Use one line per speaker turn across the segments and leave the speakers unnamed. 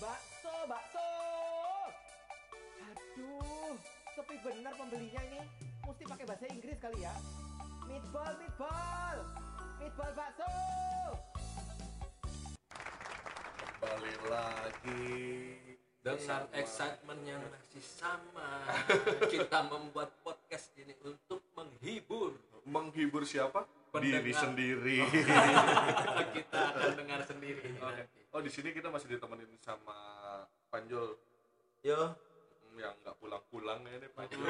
Bakso, bakso. Aduh, sepi bener pembelinya ini. Mesti pakai bahasa Inggris kali ya. Meatball, meatball. Meatball bakso.
Balik lagi
dengan excitement yang masih sama kita membuat podcast ini untuk menghibur
menghibur siapa?
Pendengar.
Diri sendiri.
kita akan dengar sendiri nanti.
Oh di sini kita masih ditemenin sama Panjol
Yo,
Hmm, yang nggak pulang-pulang ya ini Panjol.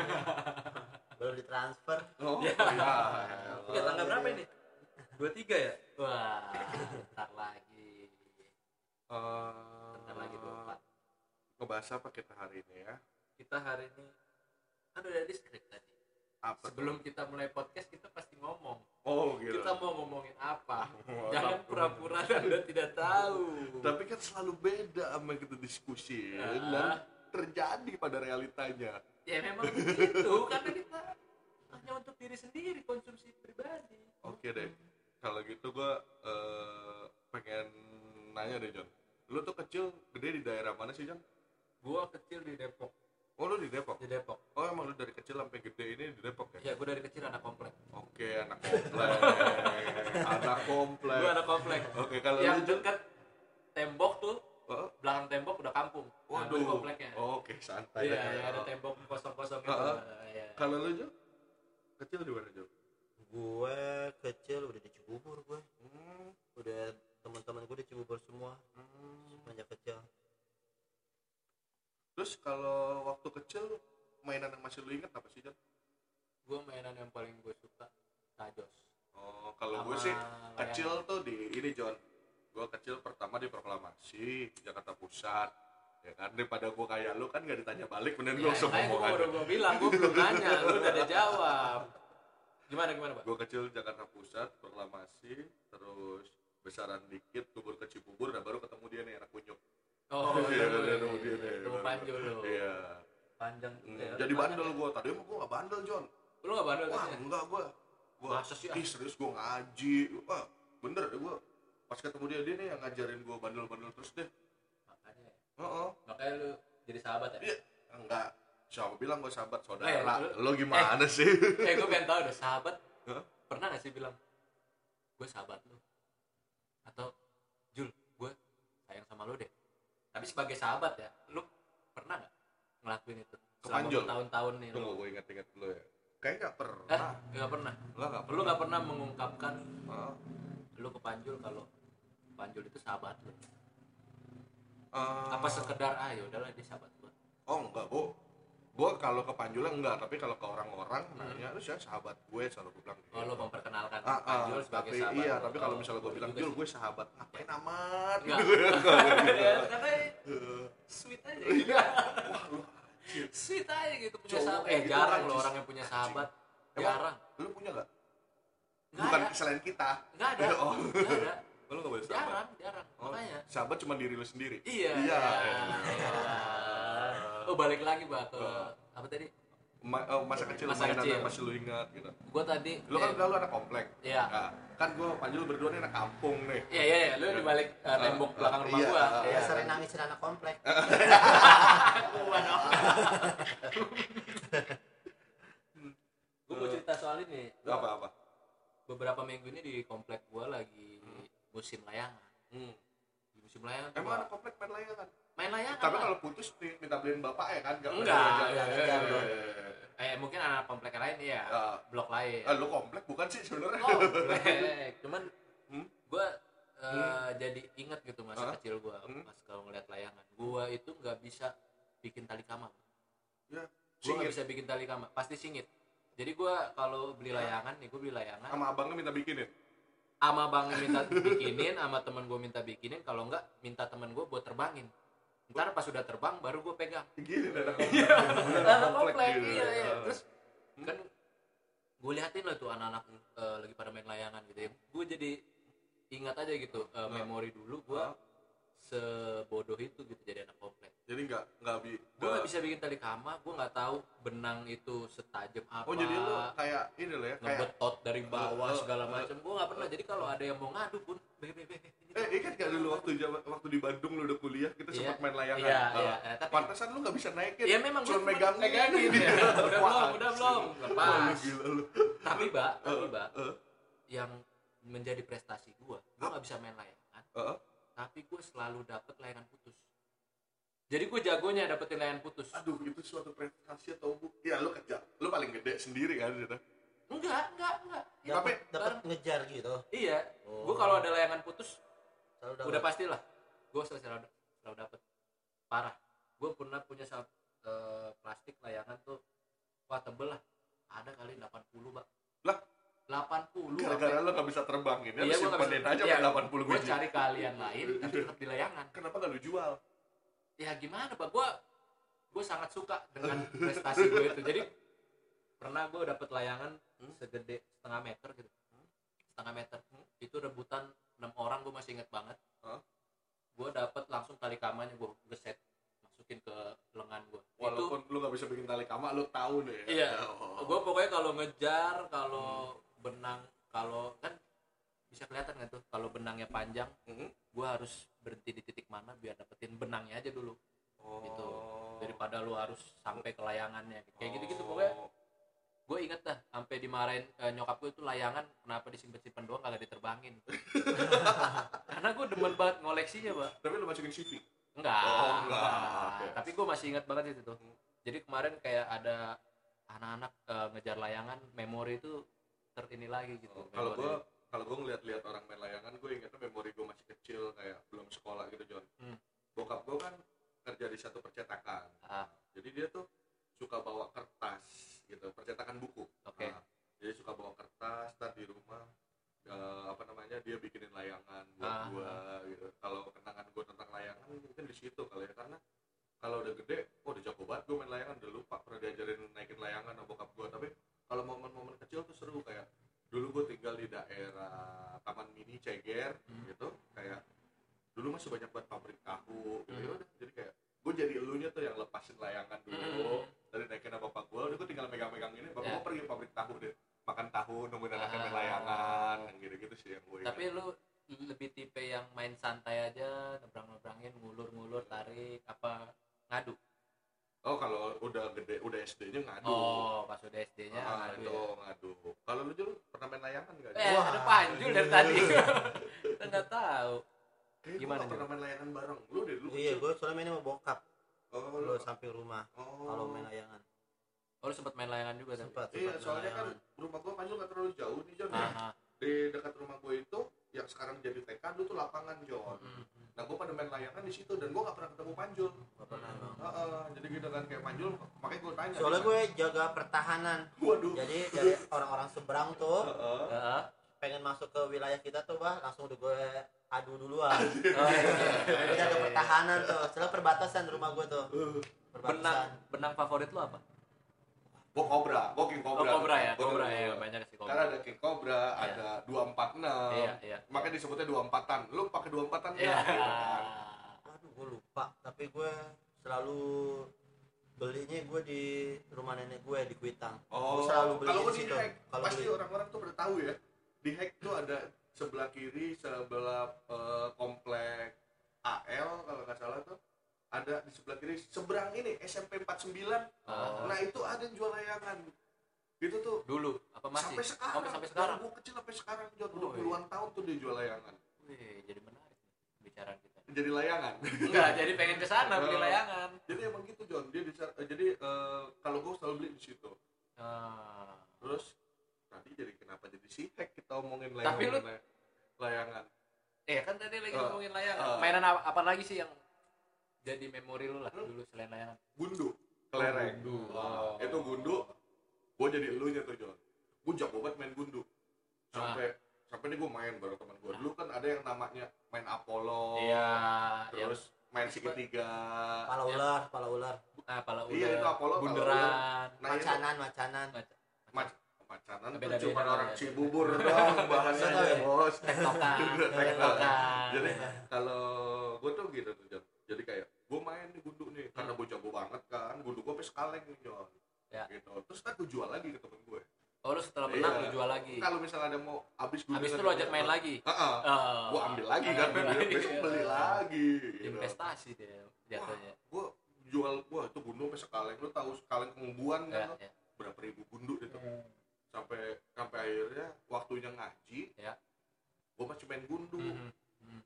baru ditransfer.
Oh
Ya.
iya.
ya tanggal berapa ini dua tiga ya wah bentar lagi
Eh,
bentar lagi dua empat
Ngebahas apa kita hari ini ya?
kita hari ini kan udah di script tadi
Apa? tuh?
sebelum kita mulai podcast kita pasti ngomong
Oh gitu.
kita mau ngomongin apa
Oh,
jangan pura-pura anda tidak tahu
Tapi kan selalu beda sama kita diskusi
Ah.
dan terjadi pada realitanya.
ya memang begitu karena kita hanya untuk diri sendiri konsumsi pribadi
Oke deh. Kalau gitu gua eh, pengen nanya deh John. Lu tuh kecil gede di daerah mana sih John?
gua kecil di Depok
Oh lu di Depok.
di Depok
Oh emang lu dari kecil sampai gede ini di Depok ya?
ya gua dari kecil anak komplek
Oke anak komplek. anak komplek.
gua anak komplek
Oke kalau
yang
lu
dekat tembok tuh
Oh,
belakang tembok udah kampung nah,
waduh.
kompleknya
Oh, Oke santai.
iya yang ada tembok kosong-kosong gitu
ah.
Iya.
Kalau lu John? Kecil di mana John?
Gue kecil udah di Cibubur gue.
Hmm,
Udah teman-teman gue di Cibubur semua
hmm.
semenjak kecil.
Terus kalau waktu kecil mainan yang masih lu inget apa sih John?
gua mainan yang paling gue suka tajos
Oh kalau gue sih kecil tuh di ini John gue kecil pertama di proklamasi Jakarta Pusat ya kan daripada gue kayak lu kan gak ditanya balik bener
Ya,
gue ngomong
gua
aja
udah gua bilang, gua belum nanya, lu udah ada jawab. Gimana gimana, Pak?
gue kecil Jakarta Pusat proklamasi terus besaran dikit kubur ke Cibubur dan baru ketemu dia nih anak kunyuk
Oh,
Iya, iya, iya, dia
panjul lu.
iya
Panjang.
Hmm, jadi bandel
ya.
gue tadi mah gue gak bandel John
Lu enggak bandel
wah enggak gue gue
Masa sih, ah?
ih serius gue ngaji wah bener deh gue pas ketemu dia dia nih yang ngajarin gue bandel-bandel terus deh
Makanya.
Heeh.
Makanya lu jadi sahabat ya?
Iya, enggak. Siapa bilang gue sahabat
Eh,
saudara?
lu-
lo gimana sih?
eh, gua pengen tahu deh, sahabat
Hah?
pernah gak sih bilang gue sahabat lu? Atau Jul, gue sayang sama lu deh. Tapi sebagai sahabat ya, lu pernah gak ngelakuin itu? Selama
Kepanjul?
bertahun-tahun nih.
Tunggu gue inget-inget dulu ya. Kayaknya nggak
Eh,
pernah.
gak pernah.
Lo nggak
Lu gak pernah mengungkapkan
Heeh.
lu ke Panjul kalau Panjul itu sahabat lu
Eh,
apa sekedar ah ya udahlah dia sahabat gua
Oh enggak, gue gue kalau ke Panjula enggak, tapi kalau ke orang-orang nanya, lu siapa sahabat gue selalu gue bilang gitu.
oh lu memperkenalkan
Ah, ah,
Panjul sebagai
tapi
sahabat
iya, tapi kalau
Oh,
misalnya gue
gua
bilang, Jul gue sahabat, ngapain amat?
Enggak.
Gitu.
Ya, karena sweet aja gitu.
Wah, lu
sweet aja gitu punya
Cowok
sahabat eh
gitu
jarang loh orang yang punya sahabat jarang
lu punya nggak?
nggak
Bukan
ada
selain kita.
nggak ada
Oh.
nggak ada
Lu nggak boleh sahabat.
jarang jarang
Oh,
makanya
sahabat cuma diri lu sendiri.
iya
Iya.
Iya. oh balik lagi bah ke
Oh.
apa tadi
Ma- oh, masa kecil
Masa
mainan
kecil.
yang masih lu ingat gitu.
gua tadi
Lu kan
eh,
bilang lu anak komplek.
Iya.
Nah, kan gua Panjul berdua nih anak kampung nih.
iya iya iya. lu di balik eh, tembok belakang rumah
Iya.
gua
Ah,
iya
sering nangisin anak komplek.
gua dong gua mau cerita soal ini
Apa apa?
beberapa minggu ini di komplek gua lagi musim layangan
Hmm.
di musim layangan
Emang
gua
anak komplek main layangan.
Main layangan
Tapi kalau putus minta beliin bapak ya kan? Nggak
Enggak,
pernah
iya,
jalan.
iya,
Iya,
eh mungkin anak komplek lain ya
Ah.
blok lain
Ah, lu komplek bukan sih sebenarnya?
komplek cuman
Hmm?
gua eh, jadi ingat gitu masa
Hah?
kecil gua
Hmm?
pas kalau ngeliat layangan gua itu nggak bisa bikin tali kama
Ya.
gua nggak bisa bikin tali kama pasti singit jadi gua kalau beli layangan nih gua beli layangan
Sama abangnya minta bikinin.
ama bang minta bikinin sama temen gue minta bikinin kalau enggak minta temen gue buat terbangin ntar pas sudah terbang baru gue pegang
Gini
Iya,
komplek.
anak komplek
gitu.
iya iya terus kan gue liatin lah tuh anak-anak eh, lagi pada main layangan gitu ya gue jadi ingat aja gitu eh,
Ah.
memori dulu gue
Ah.
sebodoh itu gitu jadi anak komplek
Jadi nggak nggak bi.
gue nggak bisa bikin tali kama gue nggak tahu benang itu setajam apa
Oh jadi lu kayak ini loh ya kayak
ngebetot dari bawah
eh,
segala macam gue nggak pernah jadi kalau ada yang mau ngadu pun bebe bebe
Eh, ingat gak dulu waktu waktu di Bandung lu udah kuliah kita
Iya.
sempat main layangan.
Iya,
Nah,
iya, eh, tapi-
Pantesan lu gak bisa naikin.
Iya memang
cuma
gua
megang
megangin ya. Udah belum, udah belum. Lepas.
gila lu.
Tapi, Mbak, tapi, Mbak, yang menjadi prestasi gua, gua nggak bisa main layangan, tapi gua selalu dapet layangan putus. Jadi gua jagonya dapetin layangan putus.
Aduh, itu suatu prestasi atau bu? Ya lu kerja, lu paling gede sendiri kan gitu.
Enggak, enggak, enggak.
Tapi-
dapat ngejar gitu
Iya,
Oh.
gua kalau ada layangan putus Udah
dapat.
pastilah gue selalu selalu, dapet. Parah. Gue pernah punya sab, eh, plastik layangan tuh wah tebel lah. Ada kali 80 pak
Lah?
80
Gara-gara lu gak bisa terbangin ya,
Iya,
simpenin aja
iya,
sampai 80
gue
biji.
cari kalian lain tapi tetap di layangan.
Kenapa gak lu jual?
ya gimana pak? Gue gue sangat suka dengan prestasi gue itu. Jadi pernah gue dapet layangan segede setengah meter gitu. Setengah meter. Itu rebutan enam orang gue masih inget banget
Hah?
gue dapet langsung tali kamarnya gue geset masukin ke lengan gue itu
Walaupun lu gak bisa bikin tali kama, lu tahu deh.
Iya.
Oh.
gue pokoknya kalau ngejar kalau benang kalau kan bisa kelihatan kan tuh kalau benangnya panjang
Mhm.
gue harus berhenti di titik mana biar dapetin benangnya aja dulu
Oh.
gitu daripada lu harus sampai ke layangannya kayak gitu gitu pokoknya. Gue inget dah sampai dimarahin eh, nyokap gue itu layangan kenapa disimpan simpan doang kagak diterbangin karena gue demen banget ngoleksinya pak
Tapi lu masukin CV?
enggak,
Oh, enggak. Oke.
tapi gue masih ingat banget itu tuh jadi kemarin kayak ada anak-anak eh, ngejar layangan memori itu ter ini lagi gitu
Oh, Kalau gua kalau gua ngeliat-lihat orang main layangan, gue ingetnya memori gue masih kecil kayak belum sekolah gitu John.
Hmm.
Bokap gue kan kerja di satu percetakan.
Ah.
Jadi dia tuh suka bawa kertas gitu, percetakan buku.
Oke.
Nah, jadi suka bawa kertas, ntar di rumah eh, apa namanya dia bikinin layangan buat
Ah.
gua gitu. Kalau kenangan gue tentang layangan mungkin di situ kali ya karena kalau udah gede, oh udah jago banget gue main layangan udah lupa pernah diajarin naikin layangan sama bokap gue tapi kalau momen-momen kecil tuh seru kayak dulu gue tinggal di daerah Taman Mini Ceger
Hmm.
gitu kayak dulu masih banyak buat pabrik tahu gitu
Hmm.
ya jadi kayak gue jadi elunya tuh yang lepasin layangan dulu
Hmm.
Dari naikin sama bapak gue udah gue tinggal megang-megang ini bapak
Ya.
gue pergi pabrik tahu deh. Makan tahu nungguin anaknya main
Ah.
layangan yang gitu-gitu sih yang gue
tapi lu lebih tipe yang main santai aja nebrang-nebrangin ngulur-ngulur tarik apa ngadu?
Oh kalau udah gede udah SD-nya ngadu.
Oh pas udah SD nya
Ah,
ngadu
itu
ya.
ngadu. Kalau lu dulu pernah main layangan nggak?
Eh
Wah.
ada panjul dari tadi. Kita nggak tahu.
Kayaknya
gimana,
gua pernah main layangan bareng. Lu deh dulu
iya gue soalnya mainnya sama bokap
oh,
lu samping rumah
oh.
kalau main layangan
oh lu sempet main layangan juga
sempat
iya
sempat
soalnya kan rumah gua Panjul nggak terlalu jauh nih John
Ah, ah.
di dekat rumah gue itu yang sekarang jadi TK dulu tuh lapangan John
Hmm.
nah gue pada main layangan di situ dan gue nggak pernah ketemu Panjul
Nggak pernah emang.
Heeh, jadi gitu kan kayak Panjul makanya gue tanya
soalnya gue jaga pertahanan
waduh
jadi dari orang-orang seberang tuh
Heeh.
Heeh.
Pengen masuk ke wilayah kita tuh bah langsung udah gue adu duluan.
Oh, iya.
gue jaga pertahanan tuh soalnya perbatasan rumah gue tuh.
Benang
perbatasan.
Benang favorit lu apa?
Gue Cobra gue King
oh
Cobra
kobra ya
Gua
kobra ya banyak sih
Karena
kobra
ada King Cobra,
Iya.
ada 246
iya iya.
Makanya disebutnya 24-an lu pakai 24-an
iya.
nggak? Gitu kan.
aduh gue lupa. Tapi gue selalu belinya gue di rumah nenek gue di Kuitang.
Oh,
Gua selalu beli
kalau
di
gue di
situ. Kalau
pasti orang-orang tuh udah tahu ya. Di hack tuh ada sebelah kiri, sebelah eh, komplek AL kalau nggak salah tuh. Ada di sebelah kiri seberang ini SMP 49
Oh.
nah itu ada yang jual layangan. Itu tuh
dulu apa masih?
sampai sekarang.
Oh, sampai sekarang?
Gue kecil sampai sekarang udah
Oh, iya.
puluhan tahun tuh dia jual layangan.
Wih, jadi menarik pembicaraan kita.
Jadi layangan.
Enggak jadi pengen ke sana beli
Oh.
layangan.
Jadi emang gitu John. Dia bisa eh, jadi eh, kalau gue selalu beli di situ.
Ah.
terus tadi jadi kenapa jadi si hack kita omongin
Tapi
layangan
lu-
layangan.
Eh kan tadi lagi
Ah.
ngomongin layangan.
Ah.
mainan apa, apa lagi sih yang jadi memori lu lah dulu selain layangan?
Gundu. Kelereng.
Gundu. Oh.
itu gundu. Gue jadi elunya tuh John gue jago banget main gundu. Sampai sampai nih gue main bareng teman gue dulu kan ada yang namanya main Apollo
iya yang
terus main segitiga
pala ular pala ular.
Ah pala ular
Iya, itu Apollo, pala
bunderan.
Nah
macanan macanan.
Mac-
macanan tuh
Beda-beda
cuma orang. Cibubur dong bahasanya
tahu ya?
bos
tektokan
jadi kalau gue tuh gitu tuh John jadi kayak gue main nih gundu nih karena gue jago banget kan gundu gue sampai sekaleng nih John
Ya.
gitu terus kan gue jual lagi ke temen gue
oh lu setelah menang
Iya.
lu jual lagi.
kalau misalnya ada mau habis gue
Habis itu lu ajak main lagi.
Heeh.
Oh.
Gua ambil lagi kan,
Ambil
besok beli lagi. gitu.
Investasi dia jatuhnya.
Gua jual gua itu gundu sampai sekaleng lu tahu sekaleng kemumbuan
Ya,
kan lu?
ya.
berapa ribu gundu itu sampai sampai akhirnya waktunya ngaji
Ya.
gua masih main gundu
Mhm. Mhm.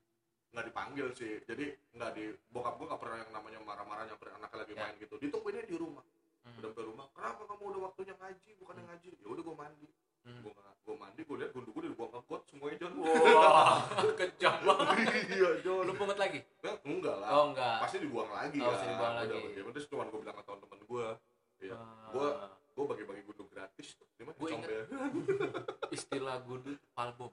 nggak dipanggil sih jadi nggak di bokap gua nggak pernah yang namanya marah-marah nyamperin anaknya lagi
Ya.
main gitu ditungguinnya di rumah
Mhm.
udah sampai rumah kenapa kamu udah waktunya ngaji bukannya ngaji ya udah gua mandi
Hmm.
nggak- gua mandi gua lihat gundu udah dibuang ke got semuanya John
Wah, kejam banget.
iya John
Lu pungut lagi?
Eh, enggak lah
Oh enggak.
pasti dibuang lagi
Oh,
kan
pasti dibuang
udah
lagi.
begitu terus cuma gue bilang ke teman-teman gue iya
Ah,
gua gue bagi-bagi gundu gratis tuh
ingat.
comber
istilah gundu palbom.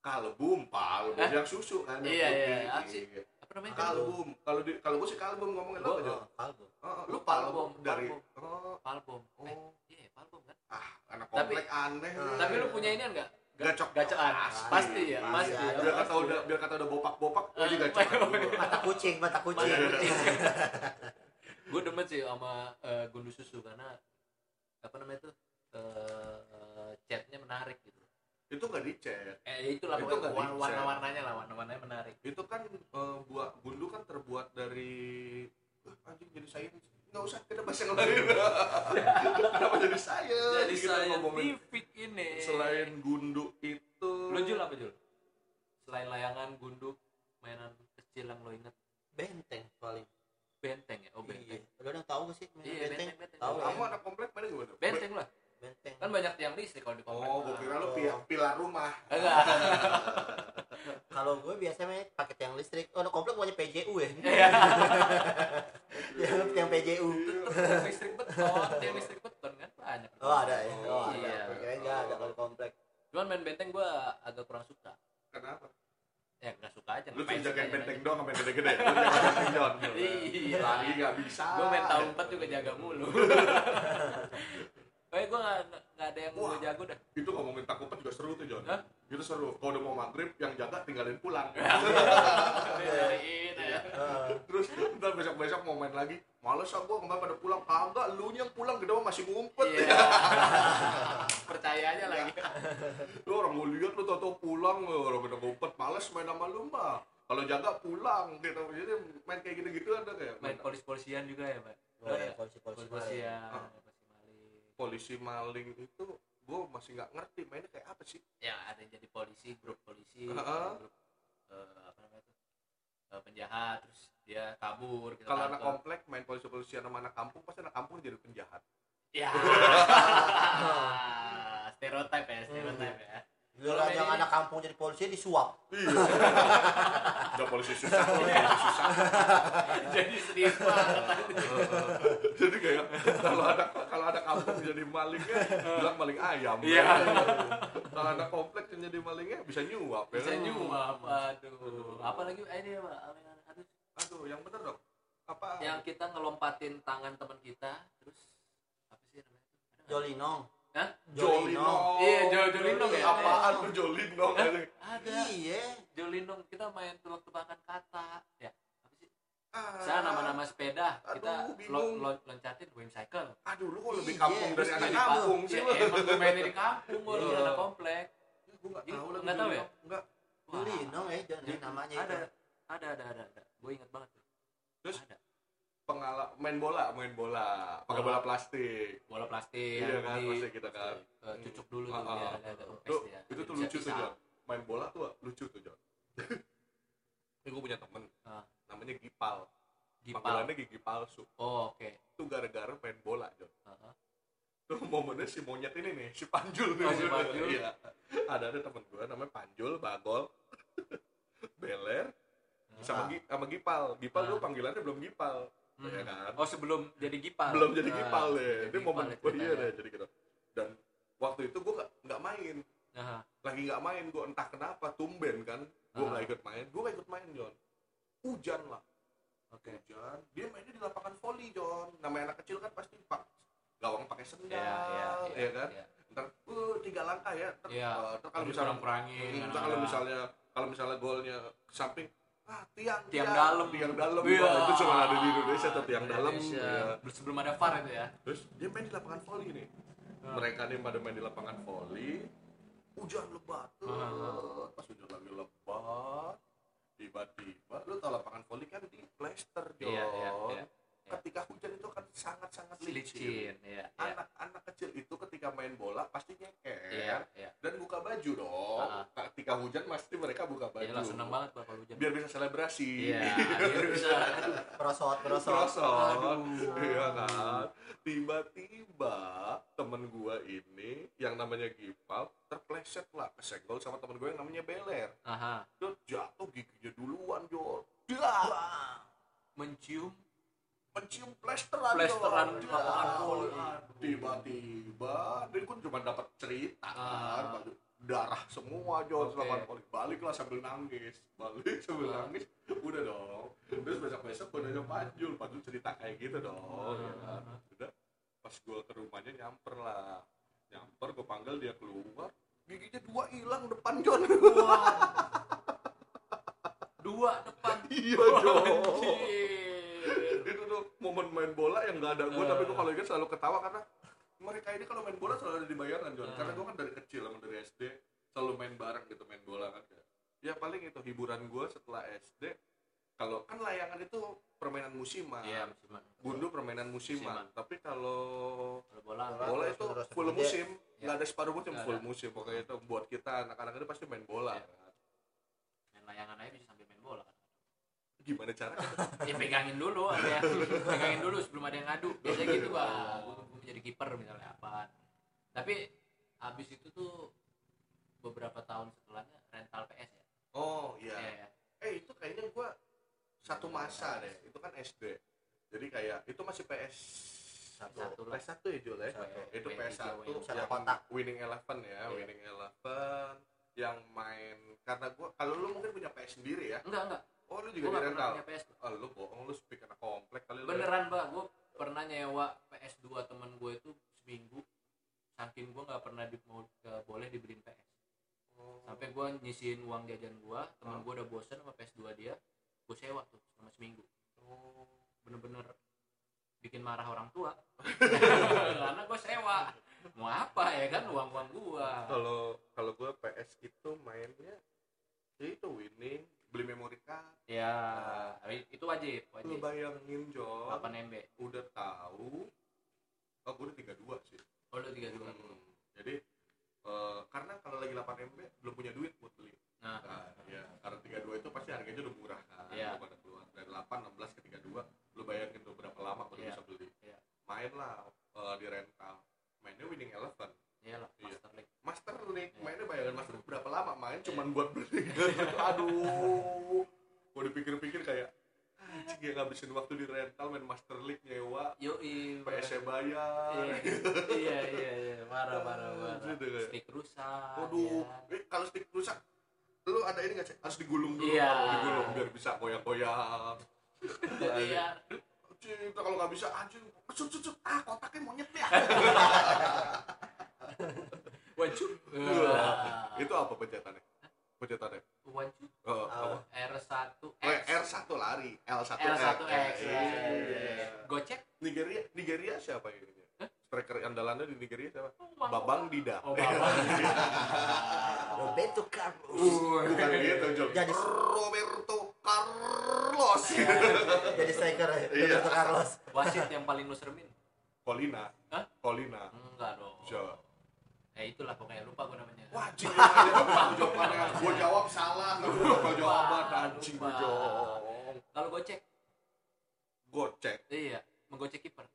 kalbum palbum
Hah?
yang susu kan
Iya, iya, apa sih? Apa namanya?
kalbum kalau di kalau gue sih kalbum ngomongin apa Jo?
Oh, kalbu.
Oh,
Lu
lu palbum
palbum,
dari
palbum.
oh,
Palbom. Eh,
oh
iya palbom kan.
ah anak
Tapi-
komplek aneh.
Tapi lu punya ini enggak?
gacok
Gacaan. Pasti ya,
Pasti
pasti. ya,
biar kata
pasti.
udah biar kata udah bopak-bopak
Ah,
gue juga gacok
iya.
Mata kucing, mata kucing.
gue demen sih sama eh, gundu susu karena apa namanya tuh eh, catnya menarik gitu.
Itu nggak dicet
eh itulah
Itu
pokoknya
nggak
warna
dicet.
warna warnanya lah warna warnanya menarik.
Itu kan eh, buat gundu kan terbuat dari Eh, anjing jadi sains nggak usah kita bahas yang lain. Kenapa jadi sains
jadi
Kita ngomongin?
scientific ini.
Selain gundu itu.
Lu jul apa jul? Selain layangan gundu mainan kecil yang lo inget
Benteng paling.
benteng ya? Oh
Iya.
benteng.
Lu ada yang tahu gak sih main
iya
benteng?
benteng benteng.
Tahu ya?
kamu anak komplek mana gimana?
Benteng lah
Benteng.
kan banyak tiang listrik kalau di komplek
oh gue kira lu pilar, pilar rumah
enggak
Kalau gue biasanya pakai tiang listrik. Oh, ada komplek punya PJU ya.
iya
Yang tiang PJU.
tiang listrik beton tiang listrik beton kan banyak
Oh, ada ya. Oh, ada.
Iya.
Kirain enggak ada kalau komplek.
cuman main benteng gue agak kurang suka
kenapa
ya nggak suka aja
lu cuma jagain benteng doang yang gede-gede lu jangan benteng John
Iya.
lagi nggak bisa
gue main tahun 4 juga jaga mulu Kayak gue gak, nggak ada yang gue jago dah.
itu ngomongin takupet juga seru tuh John
Hah?
itu seru. Kalau udah mau maghrib yang jaga tinggalin pulang.
Dari ini ya
Eh,
terus ntar besok besok mau main lagi. Males ah gua kemarin pada pulang. Kagak lu yang pulang gede mah masih ngumpet.
Iya. Percaya aja lagi.
Lu orang mau lihat lu tau pulang lu orang pada ngumpet males main sama lu mah kalau jaga pulang. Gitu. Jadi main kayak gitu gitu ada kayak
Main polis-polisian juga ya Mbak?
Oh, ya, polisi-polisi.
Polisi-polisian
Ah.
Polisi maling
itu gua masih nggak ngerti mainnya kayak apa sih
Ya ada yang jadi polisi, grup polisi
Heeh.
Grup eh, apa namanya eh, penjahat terus dia kabur kita
kalau anak
tangkap.
komplek main polisi polisian sama anak kampung pasti anak kampung jadi penjahat
ya stereotip ya stereotip ya
Giliran yang anak kampung jadi polisi disuap.
iya polisi susah. Susah.
jadi serius banget
jadi kayak kalau ada kalau ada kampung jadi malingnya bilang maling ayam.
Iya.
kalau ada komplek yang jadi malingnya bisa nyuap ya.
Bisa nyuap aduh. Apa lagi eh, ini apa aduh
aduh yang bener dong. Apa?
Yang kita ngelompatin tangan teman kita terus apa sih namanya?
Jolinong.
Hah?
Jolinong
Iya, Jo- Jolinong ya?
apaan tuh Jolinong
ada.
Iya.
Jolinong kita main tebak-tebakan kata. Ya apa sih?
Ah,
saya nama-nama sepeda.
Aduh,
kita lo, lo, loncatin whimsicle
aduh lu kok lebih
Iya,
kampung dari
terus
anak kampung sih
ya,
lu.
emang gue mainnya di kampung gue
Iya.
anak komplek.
Gue nggak tahu
nggak tahu ya?
Nggak.
Jolinong ya, Jon,
Jadi,
namanya
ada
itu.
ada ada ada, ada. gue ingat banget tuh
Terus?
ada
pengalaman main bola main bola pakai
Bola.
bola plastik
bola plastik
Iya kan, plastik kita kan.
eh, cucuk dulu tuh
Ah, ah.
biar ada ada kempes
Tuh, itu tuh lucu tuh. John main bola tuh lucu tuh John ini gue punya temen
Ah.
namanya Gipal
gipal
panggilannya gigi palsu
oh oke
itu gara-gara main bola John
Heeh.
tuh momennya si monyet ini nih si Panjul nih
Oh, si Panjul.
iya ada ada temen gue namanya Panjul Bagol Beler sama sama Gipal Gipal
Ah.
dulu panggilannya belum Gipal
Hmm.
ya kan?
Oh sebelum jadi gipal.
Belum jadi
Ah,
Gipal deh.
jadi
ini momen
ya
oh iya deh jadi gitu. Dan waktu itu gue nggak main.
Aha.
lagi nggak main gue entah kenapa tumben kan. Gue nggak ikut main. Gue nggak ikut main John. Hujan lah.
Oke.
Hujan. Dia mainnya di lapangan volley John. Namanya anak kecil kan pasti pak gawang pakai sendal
Iya, iya,
ya kan?
iya.
ntar uh, tiga langkah ya. Ntar,
Iya.
uh, ntar kalau misalnya
kurang-kurangin
Hmm, ntar kalau misalnya kalau misalnya golnya ke samping ah tiang
Tiang dalam.
tiang dalam
Iya.
Wah, itu cuma ada di Indonesia tuh tiang dalam
Indonesia.
ya.
Belum- sebelum ada VAR itu ya
terus dia main di lapangan volley nih mereka nih pada main di lapangan volley hujan lebat
Ah.
pas hujan lagi lebat tiba-tiba lu tau lapangan volley kan di plester Jon
Iya, iya, iya.
Ketika hujan itu kan sangat-sangat licin
licin. ya ya
anak-anak kecil itu ketika main bola pasti nyeker.
Iya iya.
Dan buka baju dong.
Ah.
ketika hujan pasti mereka buka baju.
Iyalah seneng banget Pak, kalau hujan.
Biar bisa selebrasi.
Iya biar bisa.
Serosot.
Aduh.
iya kan? Tiba-tiba temen gua ini yang namanya Gipal terpleset lah kesenggol sama temen gue yang namanya Beler.
Aha.
Dia jatuh giginya duluan Jol Dah!
mencium
mencium plesteran
Plesteran volley.
tiba-tiba dia kan cuma dapat cerita kan
Ah.
baju darah semua
Oke.
lapangan volley balik lah sambil nangis. Balik sambil
Ah.
nangis udah dong. Terus besok besok gue nanya Panjul Panjul cerita kayak gitu dong. Ya kan.
Ah.
udah pas gue ke rumahnya nyamper lah. Nyamper gue panggil dia keluar. Giginya dua hilang depan Jon.
Dua depan.
Iya tuh momen main bola yang nggak ada gue
Eh.
tapi gue kalau ingat selalu ketawa karena mereka ini kalau main bola selalu ada di bayangan Jon
Eh.
karena gue kan dari kecil emang dari SD selalu main bareng gitu main bola kan ya paling itu hiburan gue setelah SD kalau kan layangan itu permainan musiman
iya musiman
gundu permainan musiman,
Musiman.
tapi kalau
bola
Bola.
bola
terus
itu
menerus
full
terus.
musim
Ya.
nggak ada separuh musim
Nggak
full
ada.
musim pokoknya itu buat kita anak-anak itu pasti main bola
Ya.
kan.
main layangan aja bisa sambil main bola kan
gimana cara
ya pegangin dulu ada yang pegangin dulu sebelum ada yang ngadu. Biasanya gitu bang. Gue jadi kiper misalnya apa. Tapi habis itu tuh beberapa tahun setelahnya rental PS ya.
Oh iya.
Iya, ya.
eh itu kayaknya gua satu masa deh. Itu kan SD jadi kayak itu masih PS
Satu.
PS satu ya Jul ya?
Satu.
itu
PS
satu
yang
kotak.
Winning Eleven ya
Iya.
Winning Eleven. Yang main karena gua kalau lu mungkin punya PS sendiri ya.
Enggak enggak
oh lu juga di
gak
rental
punya PS
oh lu bohong lu speak anak komplek kali lu ya.
beneran mbak gue pernah nyewa PS2 temen gue itu seminggu. Saking gue nggak pernah di, mau gak boleh dibeliin PS.
Oh.
sampai gue nyisihin uang jajan gue temen
Hmm.
gue udah bosen sama PS2 dia gue sewa tuh selama seminggu.
Oh.
bener-bener bikin marah orang tua. Karena gue sewa. Mau apa ya kan uang uang gue
kalau kalau gue PS itu mainnya ya itu winning beli memory card.
Ya itu wajib
lu
wajib.
bayangin John
8 MB
udah tahu. Oh gue udah 32 sih.
Oh lu tiga dua.
Hmm. jadi eh, karena kalau lagi 8 MB belum punya duit buat beli.
Nah.
Nah, ya karena 32 itu pasti harganya udah murah kan. Belum pada keluar dari 8 16 ke 32 lu bayangin tuh berapa lama baru
Iya.
bisa beli.
Iya.
main lah eh, di rental. Mainnya winning eleven.
Iyalah
Iya.
Master League.
Master League mainnya bayangin Master League berapa lama main cuman buat beli aduh. Gua dipikir-pikir kayak anjing ya ngabisin waktu di rental main Master League nyewa.
Yoi
PS bayar.
Iya iya iya marah marah marah
Gitu
stick rusak
Waduh,
ya.
eh, kalau stick rusak, lu ada ini nggak sih? Harus digulung dulu,
Iya.
kalau digulung biar bisa goyang-goyang.
iya.
Kalau nggak bisa anjing, cut cut cut, ah kotaknya monyet ya.
wajib
Itu apa pencetannya? Pencetannya?
wajib
Oh, apa?
R1
Eh,
X
R1 lari, L1
L1X
Iya.
iya. gocek
Nigeria, Nigeria siapa ini? Striker andalannya di Nigeria siapa?
Bang.
Babang Dida.
oh babang
Roberto Carlos.
Bukan gitu, Jol.
Jadi-
Roberto Carlos.
Jadi striker ya,
Iya.
Roberto Carlos.
wasit yang paling lu seremin?
Colina.
enggak dong
Siapa?
Eh itulah pokoknya lupa gue namanya
Wajib jawabannya jawabannya. Gue jawab salah. Gue jawaban
Lupa,
anjing gue jawab.
kalau gocek
Gocek.
iya menggocek kiper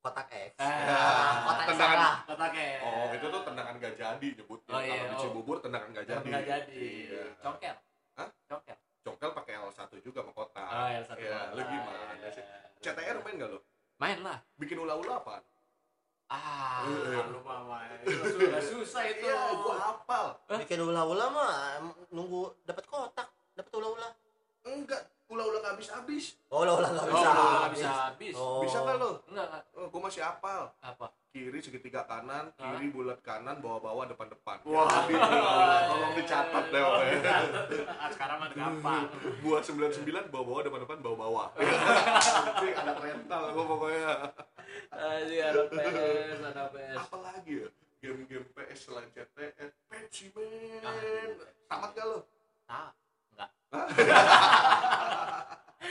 Kotak X.
Ah,
kotak
tendangan.
salah.
kotaknya
Oh, itu tuh tendangan gak jadi nyebutnya.
Oh, iya,
Kalau di
oh.
Cibubur tendangan gak jadi.
nggak jadi
Iya.
congkel
Hah?
congkel
Congkel pakai L1 juga sama kotak.
oh ya satu
Iya, lu
Ah,
gimana
iya.
sih? CTR main gak lo?
main lah
Bikin ula-ula apaan?
Ah
Iya.
lu mah main susah susah itu
Iya, gua hafal.
Bikin ula-ula mah em, nunggu dapat kotak, dapat ula-ula.
Enggak, ulang-ulang habis-habis.
Oh, ulang-ulang
oh, habis-habis. Oh, habis-habis.
Oh.
Bisa nggak lo?
Enggak.
Oh, gua masih apal?
Apa?
Kiri segitiga kanan, kiri bulat kanan, bawah-bawah depan-depan.
Wah,
ya, tolong dicatat deh. Ya.
Ah, sekarang mah gampang.
sembilan sembilan bawah-bawah depan-depan bawah-bawah. Nanti ada rental gua pokoknya.
Aduh, ada PS, ada PS.
Apa lagi ya? Game-game PS selain CTR, Pepsi Man.
Tamat
gak lo?
Tamat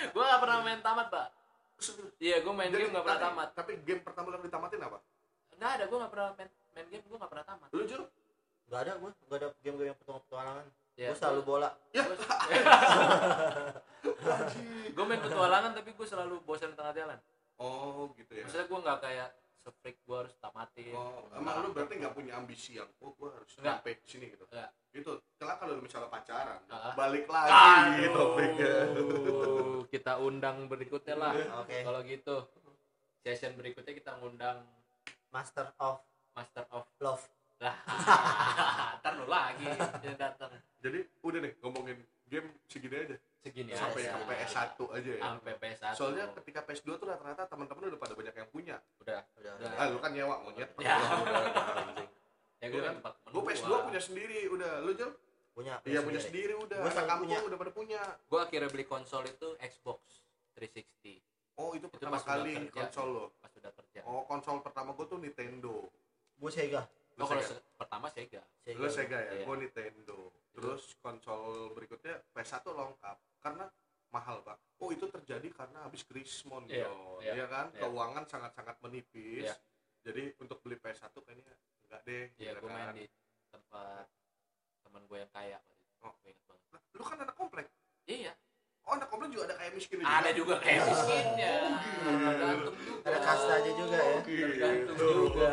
gue gak pernah main tamat pak. Iya gue main
Jadi,
game gak pernah
tapi-
tamat.
tapi game pertama yang ditamatin apa?
Nggak ada gue gak pernah main, main game gue gak pernah tamat.
Lu Jul
Gak ada gue, gak ada game-game yang petualangan.
ya,
gue selalu bola.
gue main petualangan tapi gue selalu bosan di tengah jalan.
Oh gitu ya.
Maksudnya gue nggak kayak se-freak gue harus tamatin
Oh, emang lu berarti nggak punya ambisi yang, oh gue harus
Nggak.
sampai sini gitu.
Nggak.
Itu, kelak kalau lu misalnya pacaran,
Ah.
balik lagi
Aduh,
topiknya.
kita undang berikutnya lah
Oke.
kalau gitu session berikutnya kita ngundang
Master of
Master of
Love.
lah ntar lu lagi datang
Jadi udah nih ngomongin game segini aja,
segini
sampai
aja
sampai S1 aja ya.
sampai PS1
Soalnya ketika PS2 tuh rata-rata teman-teman udah pada banyak yang punya.
udah
Udah.
Udah.
Ah, lu kan nyewa monyet.
Ya. Ya
Gua
gue
kan,
tempat temen
gue PS2
gua.
punya sendiri, udah. Lu Jul?
Punya.
Iya punya sendiri udah.
Gua
Anak
selalu
kampung
punya.
udah pada punya.
gue akhirnya beli konsol itu Xbox 360
Oh itu pertama kali
kerja.
konsol lo.
pas udah kerja
Oh konsol pertama gue tuh Nintendo.
Gue Sega.
oh kalau
Sega?
se- pertama Sega
Lu Sega ya,
Iya.
gue Nintendo. Terus konsol berikutnya PS1 lengkap karena mahal pak. Oh itu terjadi karena habis Krismon
Iya,
Bro.
iya,
Iya kan,
iya.
keuangan sangat-sangat menipis.
Iya.
Jadi untuk beli PS1 kayaknya enggak deh.
Iya,
gitu
gue main
kan.
di tempat teman gue yang kaya waktu itu.
Oh.
Gue inget banget.
Nah, lu kan anak komplek.
Iya,
Oh anak komplek juga ada kayak miskin
ada juga kayak miskinnya.
Oh, gitu.
Tergantung juga.
Ada kastanya juga ya.
Gitu.
Tergantung juga.